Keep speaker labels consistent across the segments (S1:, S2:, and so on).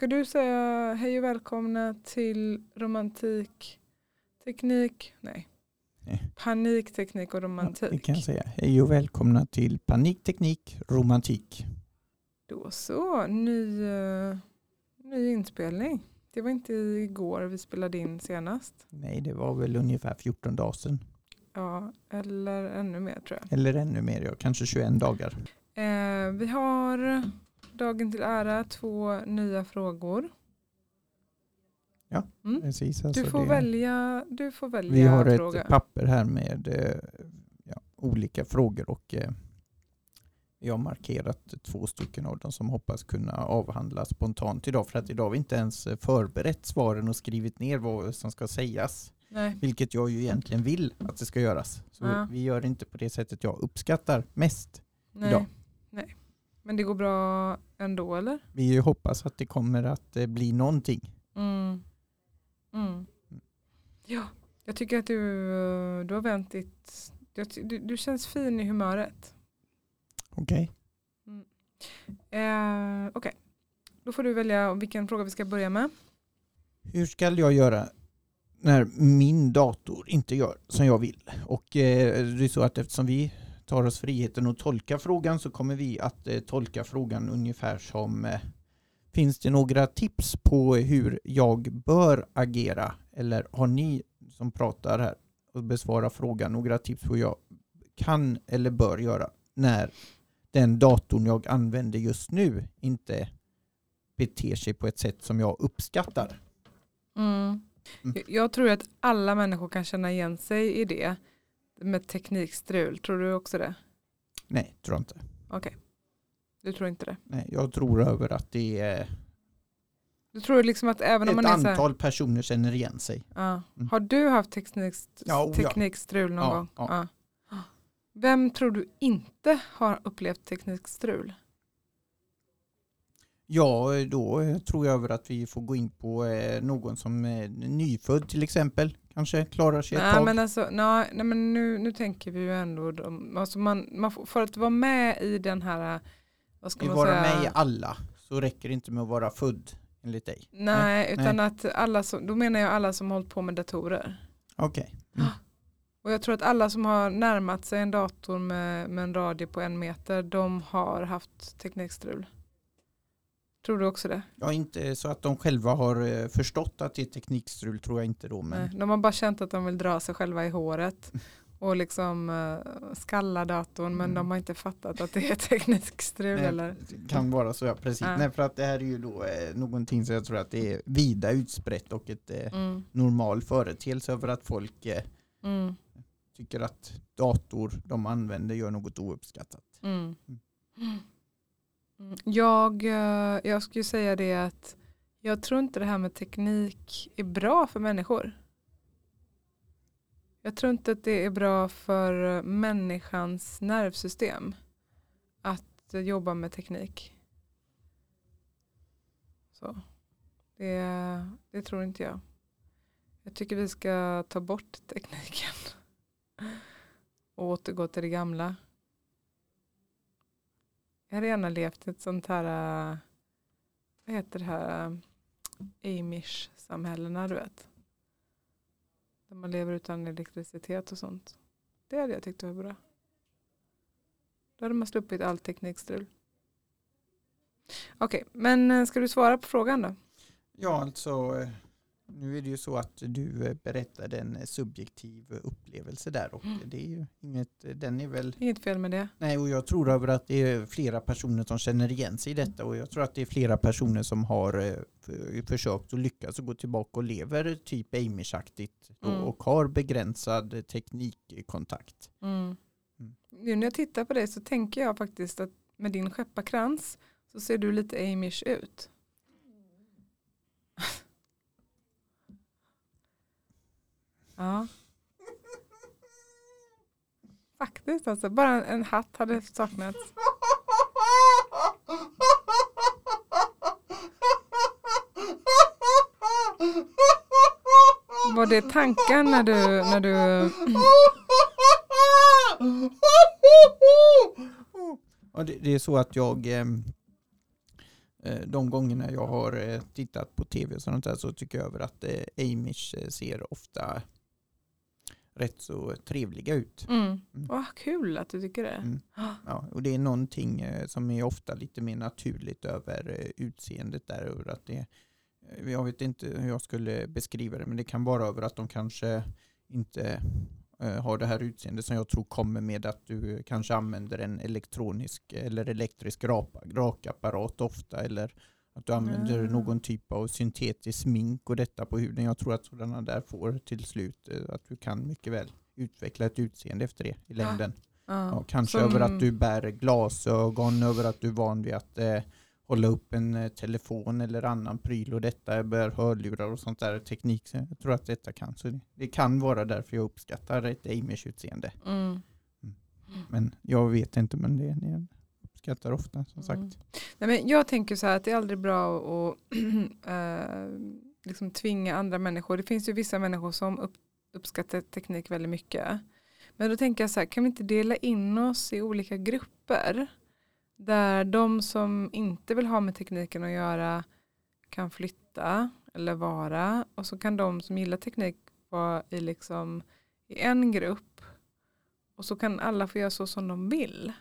S1: Ska du säga hej och välkomna till romantik, teknik, nej,
S2: Nej.
S1: panik, teknik och
S2: Ja,
S1: romantik.
S2: det kan jag säga. Hej och välkomna till Panikteknik Romantik.
S1: Då så, ny, eh, ny inspelning. Det var inte igår vi spelade in senast.
S2: Nej, det var väl ungefär 14 dagar sedan.
S1: Ja, eller ännu mer tror jag.
S2: Eller ännu mer, ja, kanske 21 dagar.
S1: Eh, vi har dagen till ära två nya frågor.
S2: Ja,
S1: Mm.
S2: Precis,
S1: Du
S2: alltså
S1: får
S2: det-
S1: välja, du får välja
S2: Vi har
S1: fråga.
S2: ett papper här med eh, ja, olika frågor och eh, jag har markerat två stycken av dem som hoppas kunna avhandlas spontant idag för att idag har vi inte ens förberett svaren och skrivit ner vad som ska sägas.
S1: Nej.
S2: Vilket jag ju egentligen vill att det ska göras. Så
S1: Ja.
S2: vi gör det inte på det sättet jag uppskattar mest.
S1: Nej.
S2: idag.
S1: Nej. Men det går bra ändå eller?
S2: Vi hoppas att det kommer att eh, bli någonting.
S1: Mm. Mm. Ja, jag tycker att du, eh, du har vänt ditt... Du, du känns fin i humöret.
S2: Okej.
S1: Eh, Okej, då får du välja vilken fråga vi ska börja med.
S2: Hur ska jag göra när min dator inte gör som jag vill? Och eh, det är så att eftersom vi tar oss friheten att tolka frågan så kommer vi att eh, tolka frågan ungefär som eh, Finns det några tips på hur jag bör agera? Eller har ni som pratar här och besvarar frågan några tips på hur jag kan eller bör göra när den datorn jag använder just nu inte beter sig på ett sätt som jag uppskattar?
S1: Mm.
S2: Mm.
S1: Jag- Jag tror att alla människor kan känna igen sig i det med teknikstrul. Tror du också det?
S2: Nej, tror jag inte.
S1: Okej, du tror inte det.
S2: Nej, jag tror över att det är
S1: Du tror liksom att även om
S2: ett
S1: man är här,
S2: antal personer känner igen sig.
S1: ja.
S2: Mm.
S1: Har du haft teknik,
S2: Ja, oh ja.
S1: teknikstrul någon
S2: Ja,
S1: gång?
S2: ja.
S1: Vem tror du inte har upplevt teknikstrul?
S2: Ja, då tror jag över att vi får gå in på eh, någon som är nyfödd till exempel. Kanske klarar sig ett
S1: Nej
S2: tag.
S1: men, alltså, nej, nej, men nu, nu tänker vi ju ändå, de, alltså man, man får, för att vara med i den här, vad ska
S2: Vi
S1: man
S2: vara
S1: säga?
S2: med i alla så räcker det inte med att vara född enligt dig.
S1: Nej, utan att alla som, då menar jag alla som hållit på med datorer.
S2: Okej.
S1: Och jag tror att alla som har närmat sig en dator med, med en radie på en meter, de har haft teknikstrul. Tror du också det?
S2: Ja, inte så att de själva har eh, förstått att det är teknikstrul tror jag inte då. Men
S1: Nej, de har bara känt att de vill dra sig själva i håret och liksom uh, skalla datorn men
S2: Mm.
S1: de har inte fattat att det är teknikstrul
S2: Nej,
S1: eller?
S2: det kan vara så, ja precis.
S1: Ja.
S2: Nej, för att det här är ju då eh, någonting som jag tror att det är vida utbrett och ett eh,
S1: Mm,
S2: normal företeelse över att folk eh,
S1: mm,
S2: tycker att dator de använder gör något ouppskattat.
S1: Jag, eh, jag skulle säga det att jag tror inte det här med teknik är bra för människor. Jag tror inte att det är bra för eh, människans nervsystem att eh, jobba med teknik. Så. Det, det tror inte jag. Jag tycker vi ska ta bort tekniken och återgå till det gamla. Jag hade gärna levt i ett sånt här, eh, vad heter det här, eh, Amish-samhällena du vet. Där man lever utan elektricitet och sånt. Det hade jag tyckt var bra. Då hade man sluppit all teknikstrul. Okej, men eh, ska du svara på frågan då?
S2: Ja, alltså eh, nu är det ju så att du eh, berättade en eh, subjektiv upplevelse där och
S1: Mm.
S2: det är ju inget, eh, den är väl,
S1: Inget fel med det.
S2: nej och jag tror över att det är flera personer som känner igen sig i detta och jag tror att det är flera personer som har försökt och lyckats att gå tillbaka och lever typ Amish-aktigt
S1: Mm.
S2: och har begränsad teknikkontakt.
S1: Mm.
S2: Mm.
S1: Nu när jag tittar på dig så tänker jag faktiskt att med din skepparkrans så ser du lite Amish ut. Ja. Faktiskt alltså, bara en, en hatt hade saknats. Var det tanken när du, när du
S2: Ja, det, det är så att jag, ehm, eh, de gångerna jag har eh, tittat på tv och sånt där så tycker jag över att eh, Amish eh, ser ofta rätt så trevliga ut.
S1: Mm.
S2: Mm.
S1: Vad kul att du tycker det.
S2: Mm.
S1: Ah.
S2: Ja, och det är någonting eh, som är ofta lite mer naturligt över eh, utseendet där. Över att det, eh, jag vet inte hur jag skulle beskriva det, men det kan vara över att de kanske inte eh, har det här utseendet som jag tror kommer med att du kanske använder en elektronisk eller elektrisk rapa- rakapparat ofta eller att du använder
S1: Ah.
S2: någon typ av syntetisk smink och detta på huden. Jag tror att sådana där får till slut eh, att du kan mycket väl utveckla ett utseende efter det i längden. Ja, kanske
S1: Som-
S2: över att du bär glasögon, över att du är van vid att eh, hålla upp en eh, telefon eller annan pryl och detta bär hörlurar och sånt där teknik. Så jag tror att detta kan. Så det, det kan vara därför jag uppskattar ett Amish-utseende.
S1: Mm.
S2: Men jag vet inte, men det, det uppskattar ofta som sagt.
S1: Mm. Nej, men jag tänker så här att det är aldrig bra att eh, liksom tvinga andra människor. Det finns ju vissa människor som upp, uppskattar teknik väldigt mycket. Men då tänker jag så här, kan vi inte dela in oss i olika grupper? Där de som inte vill ha med tekniken att göra kan flytta eller vara. Och så kan de som gillar teknik vara i, liksom, i en grupp. Och så kan alla få göra så som de vill.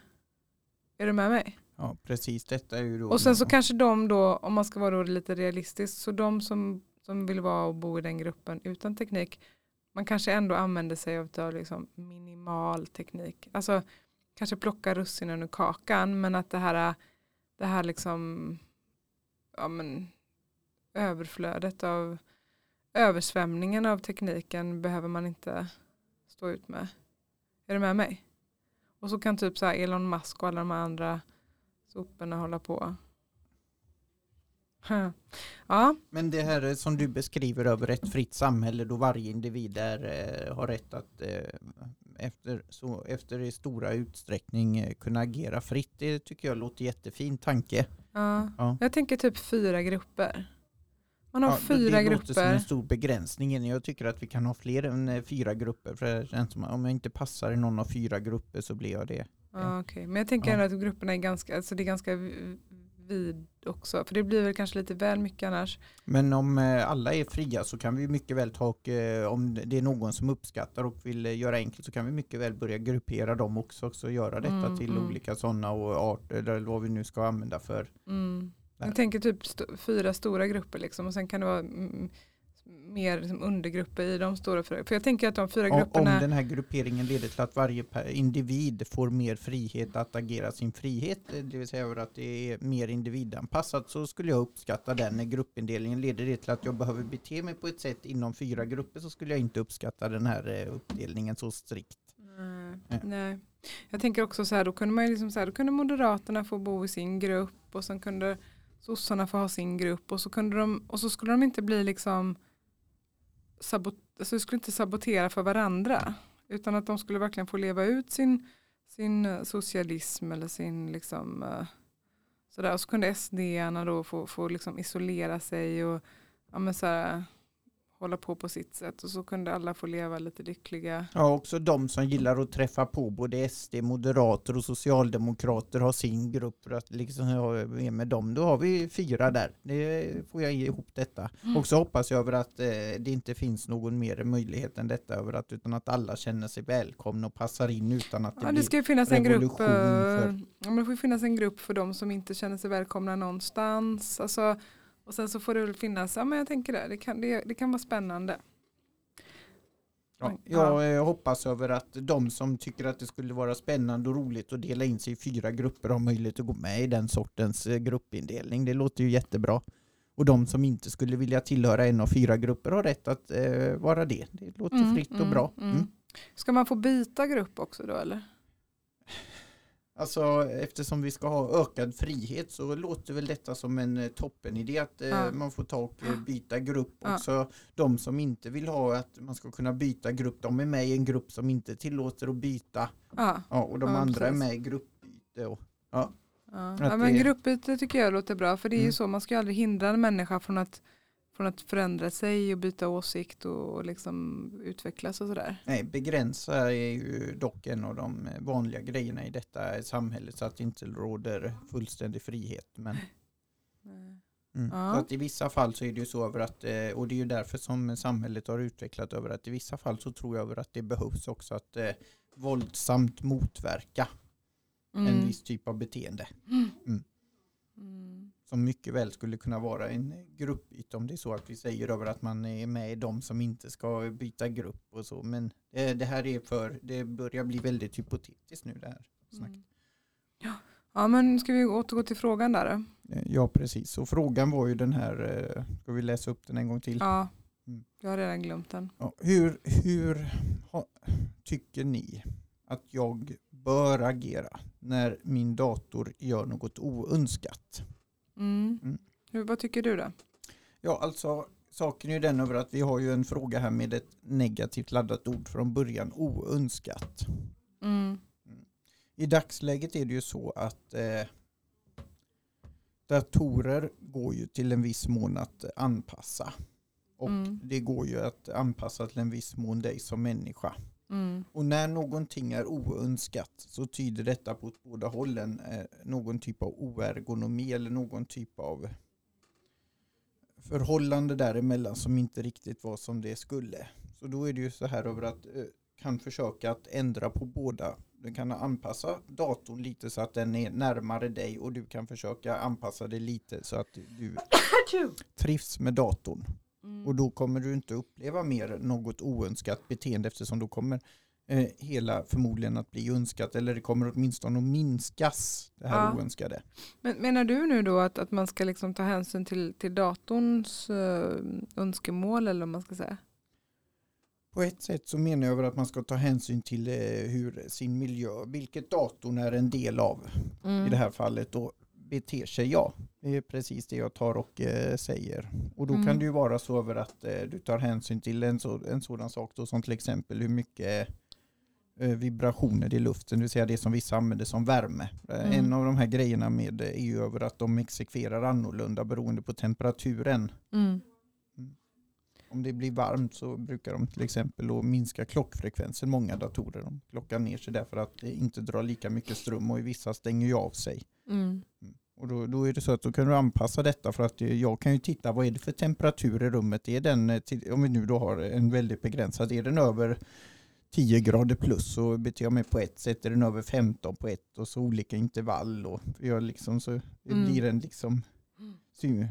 S1: Är du med mig?
S2: Ja, precis. Detta är ju då...
S1: Och sen så kanske de då, om man ska vara då lite realistisk, så de som, som vill vara och bo i den gruppen utan teknik, man kanske ändå använder sig av, liksom minimal teknik. Alltså kanske plocka russinen ur kakan, men att det här, det här liksom, ja men, överflödet av översvämningen av tekniken behöver man inte stå ut med. Är du med mig? Och så kan typ så Elon Musk och alla de andra soporna hålla på. Ja,
S2: Men det här som du beskriver över ett fritt samhälle då varje individ är, eh, har rätt att eh, efter, så, efter i stora utsträckning eh, kunna agera fritt. Det tycker jag låter jättefin tanke.
S1: ja.
S2: Ja.
S1: jag tänker typ fyra grupper. Man har
S2: Ja,
S1: fyra
S2: det låter som en
S1: grupper.
S2: stor begränsning. Jag tycker att vi kan ha fler än eh, fyra grupper. För det känns som att om jag inte passar i någon av fyra grupper så blir jag det.
S1: Ja, okej. Men jag tänker
S2: Ja.
S1: ändå att grupperna är ganska, alltså det är ganska vid också. För det blir väl kanske lite väl mycket annars.
S2: Men om eh, alla är fria så kan vi mycket väl ta och eh, om det är någon som uppskattar och vill göra enkelt så kan vi mycket väl börja gruppera dem också. och göra detta
S1: Mm,
S2: till
S1: mm.
S2: olika sådana och arter eller vad vi nu ska använda för.
S1: Mm. Jag tänker typ st- fyra stora grupper liksom. Och sen kan det vara mm, mer liksom undergrupper i de stora fyra. För jag tänker att de fyra
S2: Om, om
S1: grupperna.
S2: den här grupperingen leder till att varje individ får mer frihet att agera sin frihet, eh, det vill säga att det är mer individanpassat, så skulle jag uppskatta den. När gruppindelningen leder det till att jag behöver bete mig på ett sätt inom fyra grupper så skulle jag inte uppskatta den här eh, uppdelningen så strikt.
S1: Nej,
S2: Ja.
S1: nej. Jag tänker också så här, då kunde man liksom så här, då kunde Moderaterna få bo i sin grupp och sen kunde sossarna få ha sin grupp och så kunde de, och så skulle de inte bli liksom sabot, alltså de skulle inte sabotera för varandra utan att de skulle verkligen få leva ut sin, sin eh, socialism eller sin liksom eh, sådär. Och så kunde SD-arna då få, få liksom isolera sig och ja, men så här, hålla på på sitt sätt och så kunde alla få leva lite lyckliga
S2: Ja, också de som gillar att träffa på både SD, moderater och socialdemokrater har sin grupp för att liksom ha med dem. Då har vi fyra där. Det får jag ge ihop detta.
S1: Mm.
S2: Och så hoppas jag över att eh, det inte finns någon mer möjlighet än detta över att utan att alla känner sig välkomna och passar in utan att det
S1: Ja, det
S2: blir
S1: ska ju finnas en grupp, eh,
S2: för-
S1: ja, men det får finnas en grupp för de som inte känner sig välkomna någonstans. Alltså, och sen så får det väl finnas, ja men jag tänker det, det kan, det, det kan vara spännande.
S2: Ja,
S1: Ja.
S2: jag eh, hoppas över att de som tycker att det skulle vara spännande och roligt att dela in sig i fyra grupper har möjlighet att gå med i den sortens eh, gruppindelning. Det låter ju jättebra. Och de som inte skulle vilja tillhöra en av fyra grupper har rätt att eh, vara det. Det låter
S1: Mm,
S2: fritt och
S1: mm,
S2: bra.
S1: mm.
S2: Mm.
S1: Ska man få byta grupp också då eller?
S2: Alltså eftersom vi ska ha ökad frihet så låter väl detta som en eh, toppenidé att eh,
S1: Ja.
S2: man får ta och eh, byta grupp.
S1: Ja.
S2: Också de som inte vill ha att man ska kunna byta grupp, de är med i en grupp som inte tillåter att byta.
S1: Ja,
S2: Ja, och de andra är
S1: precis.
S2: med i gruppbyte. Och,
S1: ja. Ja men
S2: det-
S1: gruppbyte tycker jag låter bra för det är ju
S2: Mm.
S1: så, man ska ju aldrig hindra en människa från att, från att förändra sig och byta åsikt och, och liksom utvecklas och sådär.
S2: nej, begränsa är ju dock en av de vanliga grejerna i detta samhälle så att det inte råder fullständig frihet. Men Mm.
S1: Ja.
S2: Så att I vissa fall så är det ju så över att, eh, och det är ju därför som samhället har utvecklat över att i vissa fall så tror jag över att det behövs också att eh, våldsamt motverka en
S1: Mm.
S2: viss typ av beteende.
S1: Mm.
S2: Som mycket väl skulle kunna vara en grupbyta om det är så att vi säger över att man är med i de som inte ska byta grupp och så. Men eh, det här är för, det börjar bli väldigt hypotetiskt nu det här. snacket.
S1: Mm. Ja. ja, men ska vi återgå till frågan där?
S2: Eh, Ja precis, och frågan var ju den här, eh, ska vi läsa upp den en gång till?
S1: Ja,
S2: Mm.
S1: jag har redan glömt den.
S2: Ja, hur hur ha, tycker ni att jag bör agera när min dator gör något oönskat?
S1: Mm.
S2: Mm.
S1: Hur, vad tycker du då?
S2: Ja, alltså saken är ju den över att vi har ju en fråga här med ett negativt laddat ord från början, oönskat.
S1: Mm.
S2: I dagsläget är det ju så att eh, datorer går ju till en viss mån att anpassa. Och
S1: Mm.
S2: det går ju att anpassa till en viss mån dig som människa.
S1: Mm.
S2: Och när någonting är oönskat så tyder detta på åt båda hållen eh, någon typ av oergonomi eller någon typ av förhållande däremellan som inte riktigt var som det skulle. Så då är det ju så här över att eh, kan försöka att ändra på båda. Du kan anpassa datorn lite så att den är närmare dig och du kan försöka anpassa det lite så att du trivs med datorn. Och då kommer du inte uppleva mer något oönskat beteende eftersom då kommer eh, hela förmodligen att bli önskat eller det kommer åtminstone att minskas det här
S1: Ja.
S2: oönskade.
S1: Men menar du nu då att, att man ska liksom ta hänsyn till, till datorns eh, önskemål eller vad man ska säga?
S2: På ett sätt så menar jag att man ska ta hänsyn till eh, hur sin miljö, vilket datorn är en del av
S1: Mm.
S2: i det här fallet och beter sig ja. Det är precis det jag tar och eh, säger. Och då
S1: Mm.
S2: kan det ju vara så över att eh, du tar hänsyn till en, så, en sådan sak då, som till exempel hur mycket eh, vibrationer det är i luften, det vill säga det som vissa använder som värme. Eh,
S1: Mm.
S2: En av de här grejerna med eh, är ju över att de exekverar annorlunda beroende på temperaturen.
S1: Mm.
S2: Om det blir varmt så brukar de till exempel då minska klockfrekvensen, många datorer. De klockar ner sig därför att det inte drar lika mycket ström och i vissa stänger ju av sig.
S1: Mm.
S2: Och då, då är det så att då kan du anpassa detta för att eh, jag kan ju titta vad är det för temperatur i rummet. Är den, eh, till, om vi nu då har en väldigt begränsad, är den över 10 grader plus så beter jag mig på ett sätt, är den över 15 på ett och så olika intervall. Och jag liksom, så
S1: Mm.
S2: blir en liksom sy,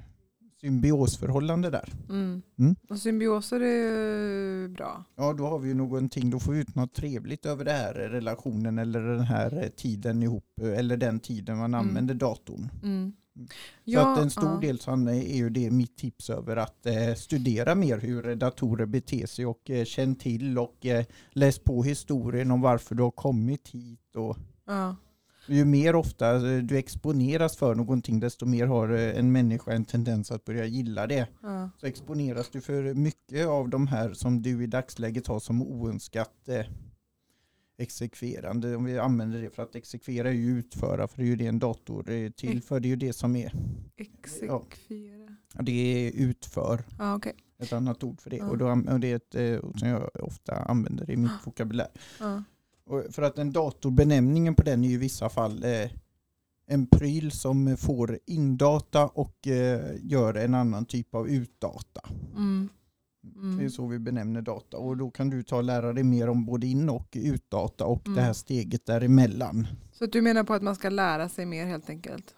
S2: symbiosförhållande där.
S1: Mm.
S2: Mm.
S1: Och symbioser är ju bra.
S2: Ja, då har vi ju någonting, då får vi ut något trevligt över det här relationen eller den här tiden ihop, eller den tiden man
S1: Mm.
S2: använder datorn.
S1: Mm.
S2: Så att en stor
S1: ja.
S2: del så är ju det mitt tips över att eh, studera mer hur datorer beter sig och eh, känn till och eh, läs på historien om varför du har kommit hit. Och
S1: Ja.
S2: Ju mer ofta eh, du exponeras för någonting desto mer har eh, en människa en tendens att börja gilla det.
S1: Ja.
S2: Så exponeras du för mycket av de här som du i dagsläget har som oönskat eh, exekverande. Om vi använder det för att exekvera är ju utföra för det är ju det en dator är till för. Det är ju det som är,
S1: Exekvera.
S2: det är utför.
S1: Ja, okej.
S2: ett annat ord för det.
S1: Ja.
S2: Och, då, och det är ett eh, ord som jag ofta använder i mitt vokabulär.
S1: Ja.
S2: Och för att en dator, benämningen på den är ju i vissa fall eh, en pryl som får indata och eh, gör en annan typ av utdata.
S1: Mm.
S2: Det är
S1: Mm.
S2: så vi benämner data. Och då kan du ta och lära dig mer om både in och utdata och
S1: Mm.
S2: det här steget däremellan.
S1: Så du menar på att man ska lära sig mer helt enkelt?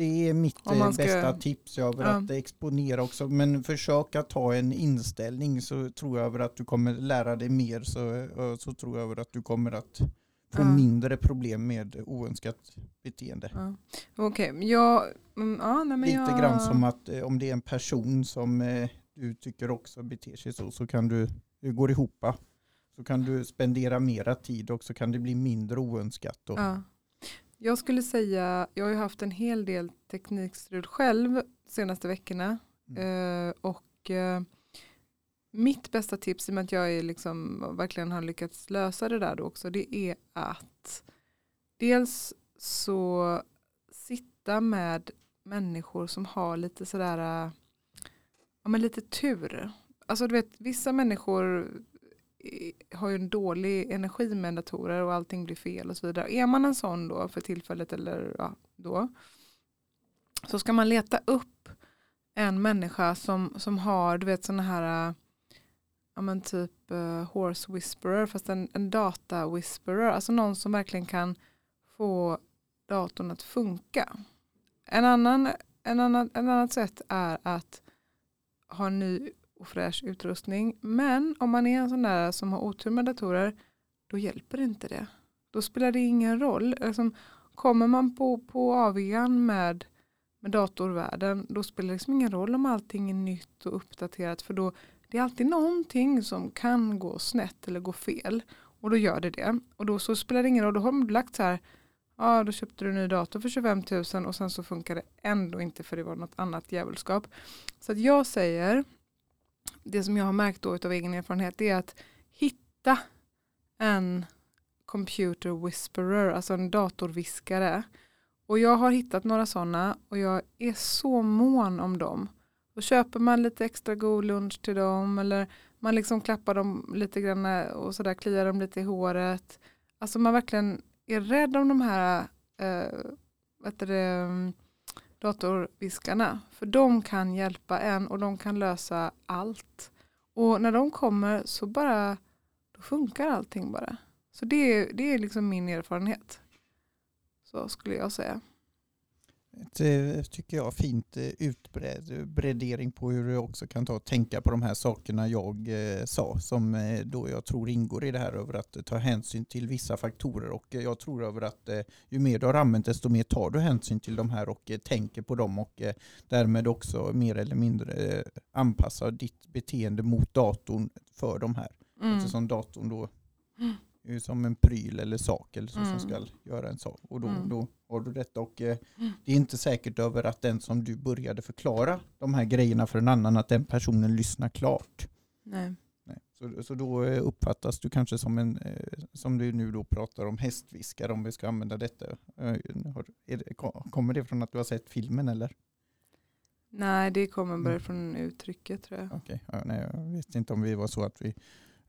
S2: Det är mitt eh,
S1: ska-
S2: bästa tips över
S1: Ja.
S2: att exponera också. Men försök att ha en inställning så tror jag över att du kommer lära dig mer. Så, eh, så tror jag över att du kommer att få
S1: Ja.
S2: mindre problem med oönskat beteende.
S1: Ja. Okej, men jag... Mm, ja, nej, men
S2: Lite
S1: jag...
S2: grann som att eh, om det är en person som du tycker också beter sig så, så kan du, det går ihop. Så kan du spendera mera tid och så kan det bli mindre oönskat. Och,
S1: Ja. Jag skulle säga, jag har ju haft en hel del teknikstrul själv de senaste veckorna. Eh, och eh, mitt bästa tips, i och med att jag är liksom, verkligen har lyckats lösa det där då också, det är att dels så sitta med människor som har lite sådär, eh, ja men lite tur. Alltså du vet, vissa människor har ju en dålig energi med datorer och allting blir fel och så vidare. Är man en sån då för tillfället eller ja, då så ska man leta upp en människa som, som har du vet sådana här ja, men typ uh, horse whisperer fast en, en data whisperer. Alltså någon som verkligen kan få datorn att funka. En annan, en annan, en annan sätt är att ha en ny och fräsch utrustning. Men om man är en sån där som har otur med datorer då hjälper inte det. Då spelar det ingen roll. Alltså, kommer man på, på avian med, med datorvärlden då spelar det liksom ingen roll om allting är nytt och uppdaterat för då det är alltid någonting som kan gå snett eller gå fel och då gör det det och då så spelar det ingen roll, då har man lagt så här ja då köpte du en ny dator för 25 000 och sen så funkar det ändå inte för det var något annat djävulskap. Så att jag säger, det som jag har märkt då av egen erfarenhet det är att hitta en computer whisperer, alltså en datorviskare. Och jag har hittat några sådana och jag är så mån om dem. Då köper man lite extra god lunch till dem eller man liksom klappar dem lite grann och sådär kliar dem lite i håret. Alltså man verkligen är rädd om de här eh, heter det, mm, datorviskarna. För de kan hjälpa en och de kan lösa allt. Och när de kommer så bara då funkar allting bara. Så det det är liksom min erfarenhet. Så skulle jag säga.
S2: Ett, eh, tycker jag, fint eh, utbredering på hur du också kan ta och tänka på de här sakerna jag eh, sa som eh, då jag tror ingår i det här över att ta hänsyn till vissa faktorer och jag tror över att eh, ju mer du har använt desto mer tar du hänsyn till de här och eh, tänker på dem och därmed också mer eller mindre anpassar ditt beteende mot datorn för de här. Mm. Eftersom datorn då mm som en pryl eller sak eller så mm. som ska göra en sak. Och då, mm. då har du detta och eh, mm. det är inte säkert över att den som du började förklara de här grejerna för en annan att den personen lyssnar klart.
S1: Nej.
S2: Nej. Så, så då eh, uppfattas du kanske som en, eh, som du nu då pratar om hästviskare om vi ska använda detta. Eh, det, kommer det från att du har sett filmen eller?
S1: Nej, det kommer bara mm. från uttrycket tror jag.
S2: Okej, okay. ja, nej, jag visste inte om vi var så att vi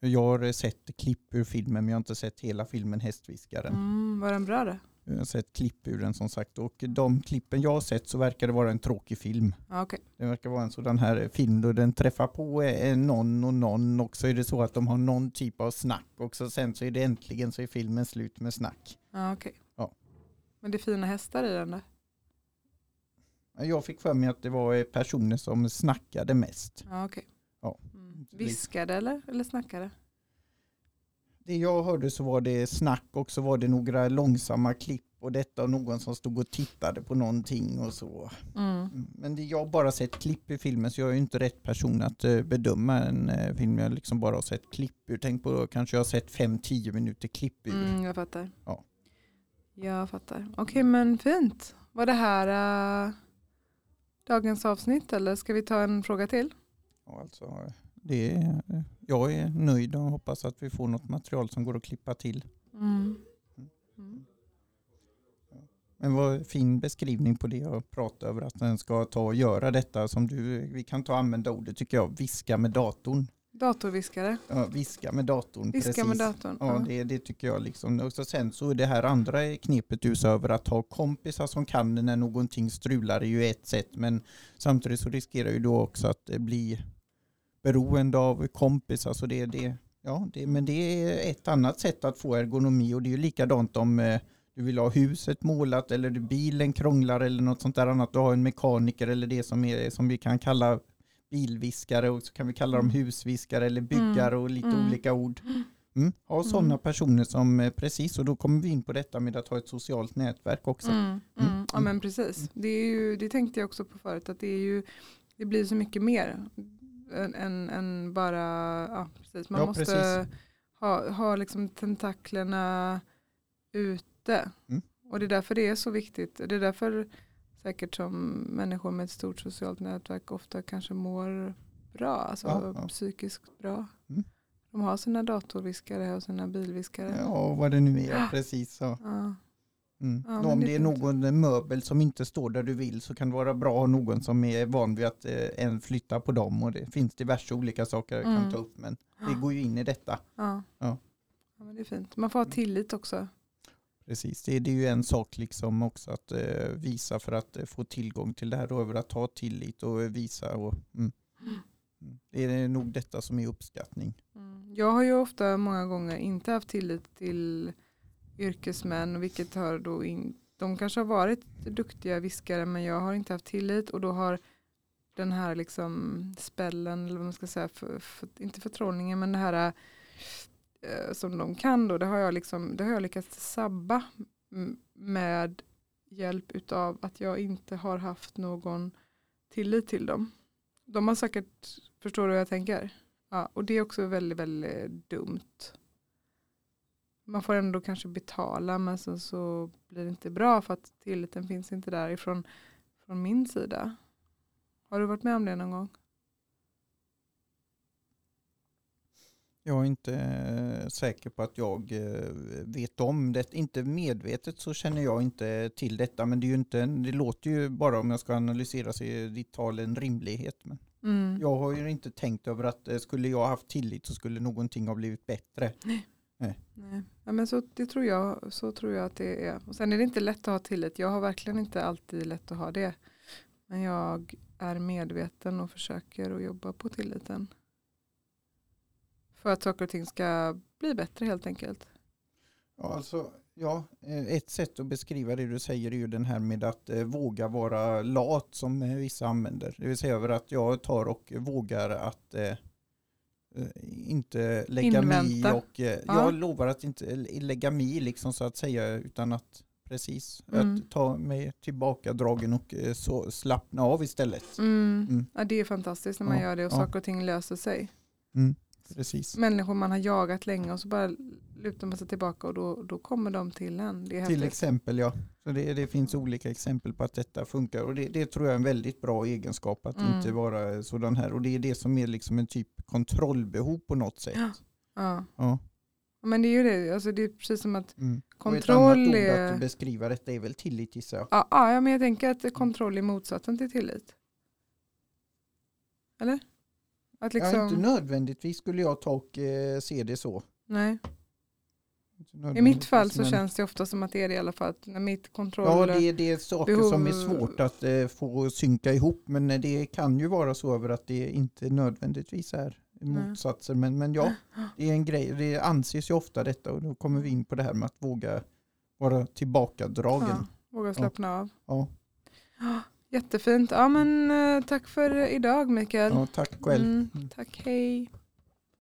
S2: jag har sett klipp ur filmen men jag har inte sett hela filmen Hästviskaren.
S1: Mm, var den bra då?
S2: Jag har sett klipp ur den som sagt och de klippen jag har sett så verkar det vara en tråkig film.
S1: Okay.
S2: Det verkar vara en sådan här film då den träffar på någon och någon och så är det så att de har någon typ av snack och så sen så är det äntligen så är filmen slut med snack.
S1: Ah, okay.
S2: Ja.
S1: Men det är fina hästar i den där?
S2: Jag fick för mig att det var personer som snackade mest.
S1: Ah, okay.
S2: Ja.
S1: Viskade eller, eller snackade?
S2: Det jag hörde så var det snack och så var det några långsamma klipp och detta och någon som stod och tittade på någonting och så.
S1: Mm. mm.
S2: Men det, jag har bara sett klipp i filmen så jag är inte rätt person att uh, bedöma en uh, film. Jag liksom bara har sett klipp ur. Tänk på kanske jag har sett 5-10 minuter klipp ur.
S1: Mm, jag fattar.
S2: Ja.
S1: Jag fattar. Okej okay, men fint. Var det här uh, dagens avsnitt eller ska vi ta en fråga till?
S2: Ja, alltså, det är, jag är nöjd och hoppas att vi får något material som går att klippa till.
S1: Mm. Mm.
S2: Men vad fin beskrivning på det jag pratade över att den ska ta och göra detta som du, vi kan ta och använda ordet tycker jag, viska med datorn.
S1: Datorviskare?
S2: Ja, viska med datorn.
S1: Viska precis. med datorn.
S2: Ja, ja. Det, det, tycker jag. Liksom. Och så sen så är det här andra knepet du sa över att ha kompisar som kan när någonting strular är ju ett sätt. Men samtidigt så riskerar ju då också att det blir beroende av kompisar. Alltså det, det, ja, det, men det är ett annat sätt att få ergonomi och det är ju likadant om eh, du vill ha huset målat eller bilen krånglar eller något sånt där annat. Du har en mekaniker eller det som, är, som vi kan kalla bilviskare och så kan vi kalla dem mm. husviskare eller byggare och lite mm. olika ord. Mm. Ha mm. sådana personer som, eh, precis, och då kommer vi in på detta med att ha ett socialt nätverk också.
S1: Mm. Mm. Ja men precis, det, är ju, det tänkte jag också på förut, att det, är ju, det blir så mycket mer än, än bara, ja precis, man
S2: ja,
S1: måste
S2: precis.
S1: ha, ha liksom tentaklerna ute. Mm. Och det är därför det är så viktigt. Det är därför säkert som människor med ett stort socialt nätverk ofta kanske mår bra, alltså ja, ja. psykiskt bra. Mm. De har sina datorviskare och sina bilviskare.
S2: Ja, vad det nu är, precis så. Mm. Ja, om det är någon möbel som inte står där du vill så kan det vara bra att ha någon som är van vid att eh, en flytta på dem och det finns diverse olika saker jag mm. kan ta upp men det går ju in i detta.
S1: Ja. Ja. ja men det är fint. Man får ha tillit också.
S2: Precis, det, det är ju en sak liksom också att eh, visa för att eh, få tillgång till det här över att ha tillit och visa. Och, mm. Mm. Det är nog detta som är uppskattning.
S1: Mm. Jag har ju ofta många gånger inte haft tillit till yrkesmän vilket har då in, de kanske har varit duktiga viskare men jag har inte haft tillit och då har den här liksom spällen eller vad man ska säga, för, för, inte förtrollningen men det här eh, som de kan då, det har jag, liksom, det har jag lyckats sabba med hjälp utav att jag inte har haft någon tillit till dem. De har säkert, förstår du vad jag tänker? Ja, och det är också väldigt, väldigt dumt. Man får ändå kanske betala men sen så blir det inte bra för att tilliten finns inte där ifrån från min sida. Har du varit med om det någon gång?
S2: Jag är inte eh, säker på att jag eh, vet om det. Inte medvetet så känner jag inte till detta. Men det, är ju inte, det låter ju bara om jag ska analysera så är ditt tal en rimlighet. Men mm. Jag har ju inte tänkt över att eh, skulle jag haft tillit så skulle någonting ha blivit bättre.
S1: Nej. Nej. Nej. Ja, men så, det tror jag, så tror jag att det är. Och sen är det inte lätt att ha tillit. Jag har verkligen inte alltid lätt att ha det. Men jag är medveten och försöker att jobba på tilliten. För att saker och ting ska bli bättre helt enkelt.
S2: Ja, alltså, ja, eh, ett sätt att beskriva det du säger är ju den här med att eh, våga vara lat som eh, vissa använder. Det vill säga över att jag tar och vågar att inte lägga Invänta. mig och eh, ja. jag lovar att inte lägga mig liksom så att säga utan att precis mm. att ta mig tillbakadragen och eh, så slappna av istället.
S1: Mm. Mm. Ja, det är fantastiskt när man ja, gör det och ja. saker och ting löser sig.
S2: Mm. Precis.
S1: Människor man har jagat länge och så bara lutar man sig tillbaka och då, då kommer de till en.
S2: till häftigt. exempel ja. Så det, det, finns olika exempel på att detta funkar och det, det tror jag är en väldigt bra egenskap att mm. inte vara sådan här och det är det som är liksom en typ kontrollbehov på något sätt.
S1: Ja. ja. Men det är ju det, alltså det är precis som att mm. kontroll och ett
S2: är... att beskriva detta är väl tillit gissar jag.
S1: Ja, ja, men jag tänker att kontroll är motsatsen till tillit. Eller?
S2: Att liksom... ja, inte nödvändigtvis skulle jag ta och eh, se det så.
S1: Nej. I mitt fall så men... känns det ofta som att det är det i alla fall. När mitt kontroll
S2: ja, det är, det är saker behov... som är svårt att eh, få synka ihop. Men det kan ju vara så över att det inte nödvändigtvis är motsatser. Men, men ja, det är en grej. Det anses ju ofta detta och då kommer vi in på det här med att våga vara tillbakadragen. Ja,
S1: våga slappna
S2: ja.
S1: av.
S2: Ja.
S1: Jättefint. Ja, men, eh, tack för idag Mikael.
S2: Ja, tack själv.
S1: Mm, tack, hej.